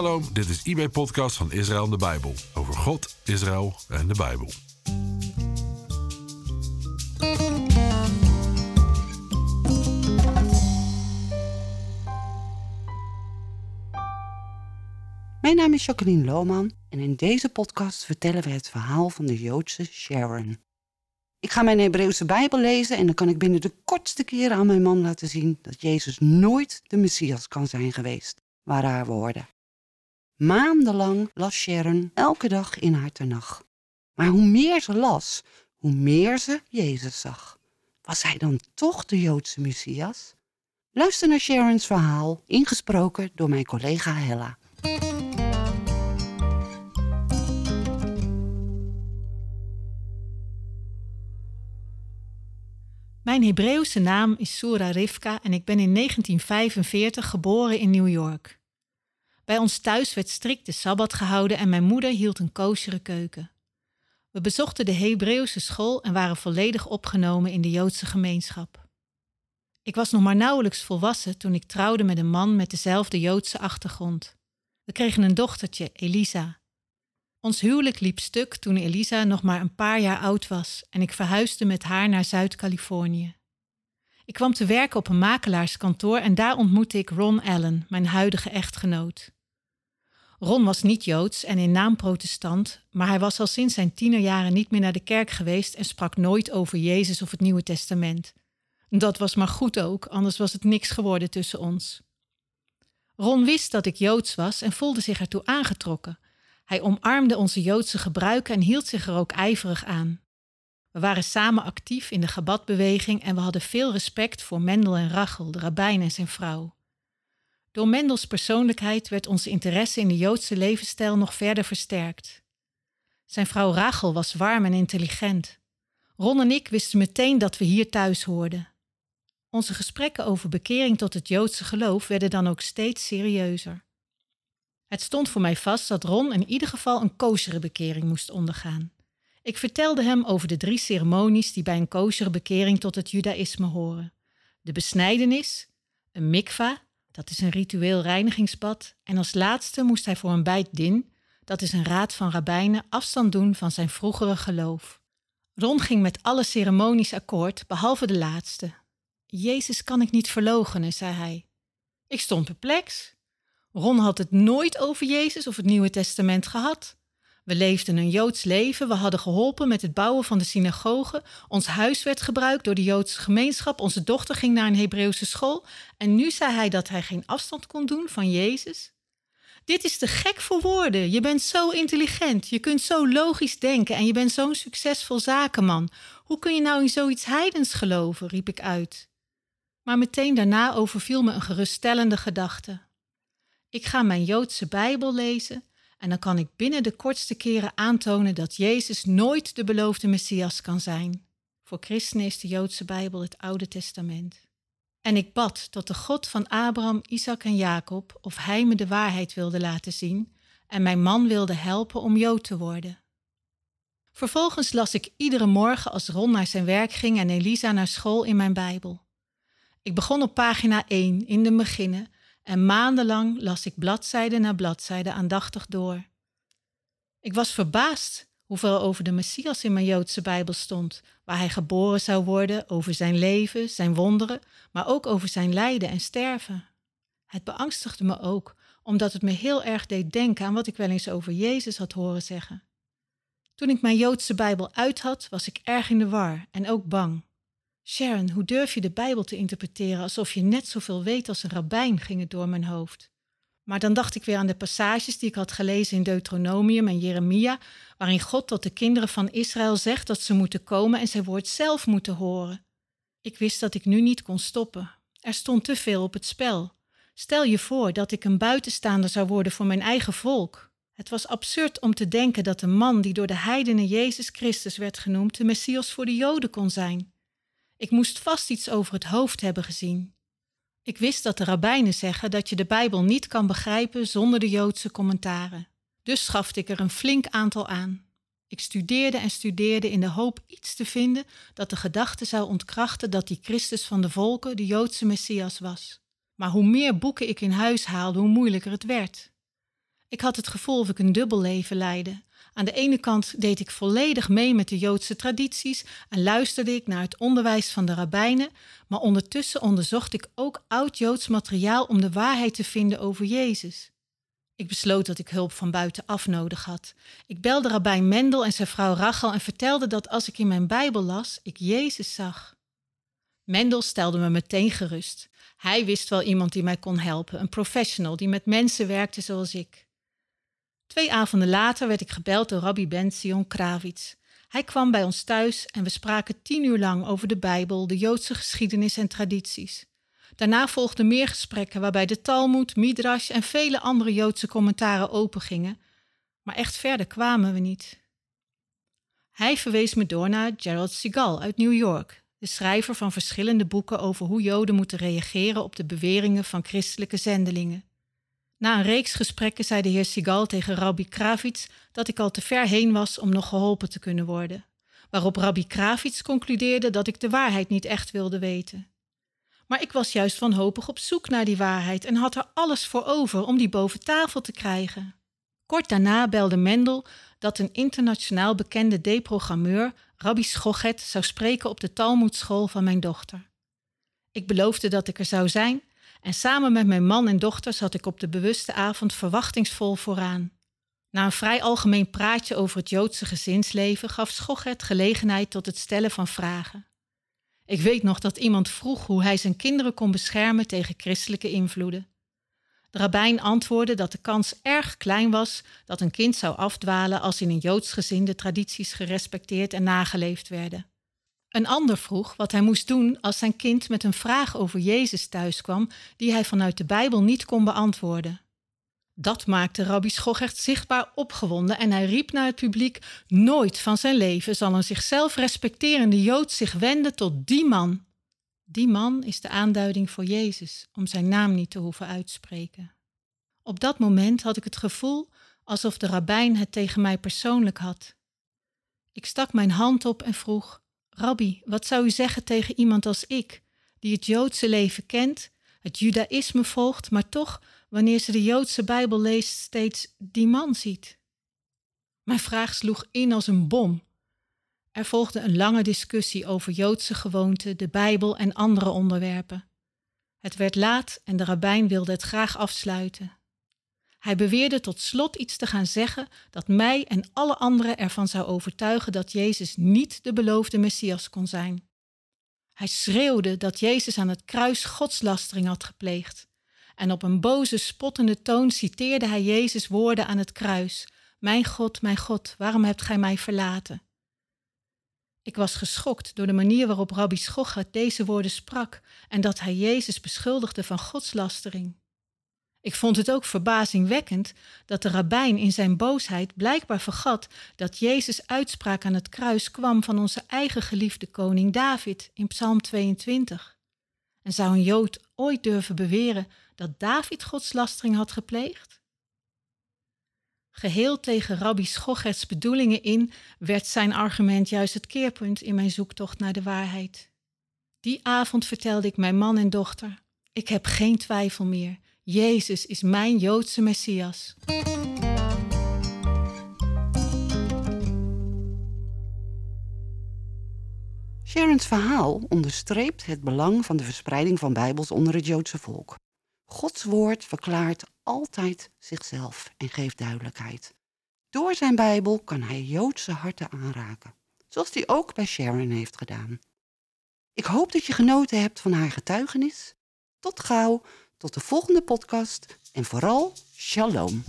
Shalom, dit is eBay Podcast van Israël en de Bijbel. Over God, Israël en de Bijbel. Mijn naam is Jacqueline Lohman en in deze podcast vertellen we het verhaal van de Joodse Sharon. Ik ga mijn Hebreeuwse Bijbel lezen en dan kan ik binnen de kortste keren aan mijn man laten zien dat Jezus nooit de Messias kan zijn geweest, waren haar woorden. Maandenlang las Sharon elke dag in haar tenag. Maar hoe meer ze las, hoe meer ze Jezus zag. Was hij dan toch de Joodse Messias? Luister naar Sharon's verhaal, ingesproken door mijn collega Hella. Mijn Hebreeuwse naam is Sura Rivka en ik ben in 1945 geboren in New York. Bij ons thuis werd strikt de Sabbat gehouden en mijn moeder hield een koosjere keuken. We bezochten de Hebreeuwse school en waren volledig opgenomen in de Joodse gemeenschap. Ik was nog maar nauwelijks volwassen toen ik trouwde met een man met dezelfde Joodse achtergrond. We kregen een dochtertje, Elisa. Ons huwelijk liep stuk toen Elisa nog maar een paar jaar oud was en ik verhuisde met haar naar Zuid-Californië. Ik kwam te werken op een makelaarskantoor en daar ontmoette ik Ron Allen, mijn huidige echtgenoot. Ron was niet joods en in naam protestant, maar hij was al sinds zijn tienerjaren niet meer naar de kerk geweest en sprak nooit over Jezus of het Nieuwe Testament. Dat was maar goed ook, anders was het niks geworden tussen ons. Ron wist dat ik joods was en voelde zich ertoe aangetrokken. Hij omarmde onze joodse gebruiken en hield zich er ook ijverig aan. We waren samen actief in de Gabatbeweging en we hadden veel respect voor Mendel en Rachel, de rabbijn en zijn vrouw. Door Mendels persoonlijkheid werd onze interesse in de Joodse levensstijl nog verder versterkt. Zijn vrouw Rachel was warm en intelligent. Ron en ik wisten meteen dat we hier thuis hoorden. Onze gesprekken over bekering tot het Joodse geloof werden dan ook steeds serieuzer. Het stond voor mij vast dat Ron in ieder geval een koosere bekering moest ondergaan. Ik vertelde hem over de drie ceremonies die bij een koosere bekering tot het judaïsme horen. De besnijdenis, een mikva, dat is een ritueel reinigingsbad, en als laatste moest hij voor een bijt din, dat is een raad van rabbijnen, afstand doen van zijn vroegere geloof. Ron ging met alle ceremonies akkoord, behalve de laatste. Jezus kan ik niet verloochenen, zei hij. Ik stond perplex. Ron had het nooit over Jezus of het Nieuwe Testament gehad. We leefden een Joods leven, we hadden geholpen met het bouwen van de synagoge, ons huis werd gebruikt door de Joodse gemeenschap, onze dochter ging naar een Hebreeuwse school en nu zei hij dat hij geen afstand kon doen van Jezus. Dit is te gek voor woorden. Je bent zo intelligent, je kunt zo logisch denken en je bent zo'n succesvol zakenman. Hoe kun je nou in zoiets heidens geloven? riep ik uit. Maar meteen daarna overviel me een geruststellende gedachte. Ik ga mijn Joodse Bijbel lezen en dan kan ik binnen de kortste keren aantonen dat Jezus nooit de beloofde Messias kan zijn. Voor christenen is de Joodse Bijbel het Oude Testament. En ik bad tot de God van Abraham, Isaac en Jacob of hij me de waarheid wilde laten zien en mijn man wilde helpen om Jood te worden. Vervolgens las ik iedere morgen als Ron naar zijn werk ging en Elisa naar school in mijn Bijbel. Ik begon op pagina 1 in de beginnen en maandenlang las ik bladzijde na bladzijde aandachtig door. Ik was verbaasd hoeveel over de Messias in mijn Joodse Bijbel stond, waar hij geboren zou worden, over zijn leven, zijn wonderen, maar ook over zijn lijden en sterven. Het beangstigde me ook, omdat het me heel erg deed denken aan wat ik wel eens over Jezus had horen zeggen. Toen ik mijn Joodse Bijbel uit had, was ik erg in de war en ook bang. Sharon, hoe durf je de Bijbel te interpreteren alsof je net zoveel weet als een rabbijn, ging het door mijn hoofd. Maar dan dacht ik weer aan de passages die ik had gelezen in Deuteronomium en Jeremia, waarin God tot de kinderen van Israël zegt dat ze moeten komen en zijn woord zelf moeten horen. Ik wist dat ik nu niet kon stoppen. Er stond te veel op het spel. Stel je voor dat ik een buitenstaander zou worden voor mijn eigen volk. Het was absurd om te denken dat een man die door de heidenen Jezus Christus werd genoemd, de Messias voor de Joden kon zijn. Ik moest vast iets over het hoofd hebben gezien. Ik wist dat de rabbijnen zeggen dat je de Bijbel niet kan begrijpen zonder de Joodse commentaren. Dus schafte ik er een flink aantal aan. Ik studeerde en studeerde in de hoop iets te vinden dat de gedachte zou ontkrachten dat die Christus van de volken de Joodse Messias was. Maar hoe meer boeken ik in huis haalde, hoe moeilijker het werd. Ik had het gevoel of ik een dubbel leven leidde. Aan de ene kant deed ik volledig mee met de Joodse tradities en luisterde ik naar het onderwijs van de rabbijnen, maar ondertussen onderzocht ik ook oud-Joods materiaal om de waarheid te vinden over Jezus. Ik besloot dat ik hulp van buitenaf nodig had. Ik belde rabbijn Mendel en zijn vrouw Rachel en vertelde dat als ik in mijn Bijbel las, ik Jezus zag. Mendel stelde me meteen gerust. Hij wist wel iemand die mij kon helpen, een professional die met mensen werkte zoals ik. Twee avonden later werd ik gebeld door Rabbi Ben Sion Kravitz. Hij kwam bij ons thuis en we spraken tien uur lang over de Bijbel, de Joodse geschiedenis en tradities. Daarna volgden meer gesprekken waarbij de Talmud, Midrash en vele andere Joodse commentaren opengingen, maar echt verder kwamen we niet. Hij verwees me door naar Gerald Segal uit New York, de schrijver van verschillende boeken over hoe Joden moeten reageren op de beweringen van christelijke zendelingen. Na een reeks gesprekken zei de heer Sigal tegen Rabbi Kravitz dat ik al te ver heen was om nog geholpen te kunnen worden. Waarop Rabbi Kravitz concludeerde dat ik de waarheid niet echt wilde weten. Maar ik was juist wanhopig op zoek naar die waarheid en had er alles voor over om die boven tafel te krijgen. Kort daarna belde Mendel dat een internationaal bekende deprogrammeur, Rabbi Schochet, zou spreken op de Talmudschool van mijn dochter. Ik beloofde dat ik er zou zijn en samen met mijn man en dochter zat ik op de bewuste avond verwachtingsvol vooraan. Na een vrij algemeen praatje over het Joodse gezinsleven gaf Schochet gelegenheid tot het stellen van vragen. Ik weet nog dat iemand vroeg hoe hij zijn kinderen kon beschermen tegen christelijke invloeden. De rabbijn antwoordde dat de kans erg klein was dat een kind zou afdwalen als in een Joods gezin de tradities gerespecteerd en nageleefd werden. Een ander vroeg wat hij moest doen als zijn kind met een vraag over Jezus thuiskwam die hij vanuit de Bijbel niet kon beantwoorden. Dat maakte Rabbi Schochert zichtbaar opgewonden en hij riep naar het publiek: Nooit van zijn leven zal een zichzelf respecterende Jood zich wenden tot die man. Die man is de aanduiding voor Jezus, om zijn naam niet te hoeven uitspreken. Op dat moment had ik het gevoel alsof de rabbijn het tegen mij persoonlijk had. Ik stak mijn hand op en vroeg: Rabbi, wat zou u zeggen tegen iemand als ik, die het Joodse leven kent, het Judaïsme volgt, maar toch, wanneer ze de Joodse Bijbel leest, steeds die man ziet? Mijn vraag sloeg in als een bom. Er volgde een lange discussie over Joodse gewoonten, de Bijbel en andere onderwerpen. Het werd laat en de rabbijn wilde het graag afsluiten. Hij beweerde tot slot iets te gaan zeggen dat mij en alle anderen ervan zou overtuigen dat Jezus niet de beloofde Messias kon zijn. Hij schreeuwde dat Jezus aan het kruis godslastering had gepleegd. En op een boze, spottende toon citeerde hij Jezus' woorden aan het kruis: Mijn God, mijn God, waarom hebt gij mij verlaten? Ik was geschokt door de manier waarop Rabbi Schocher deze woorden sprak en dat hij Jezus beschuldigde van godslastering. Ik vond het ook verbazingwekkend dat de rabbijn in zijn boosheid blijkbaar vergat dat Jezus' uitspraak aan het kruis kwam van onze eigen geliefde koning David in Psalm 22. En zou een Jood ooit durven beweren dat David godslastering had gepleegd? Geheel tegen Rabbi Schocherts bedoelingen in werd zijn argument juist het keerpunt in mijn zoektocht naar de waarheid. Die avond vertelde ik mijn man en dochter: Ik heb geen twijfel meer. Jezus is mijn Joodse Messias. Sharon's verhaal onderstreept het belang van de verspreiding van Bijbels onder het Joodse volk. Gods woord verklaart altijd zichzelf en geeft duidelijkheid. Door zijn Bijbel kan hij Joodse harten aanraken, zoals hij ook bij Sharon heeft gedaan. Ik hoop dat je genoten hebt van haar getuigenis. Tot gauw tot de volgende podcast en vooral shalom.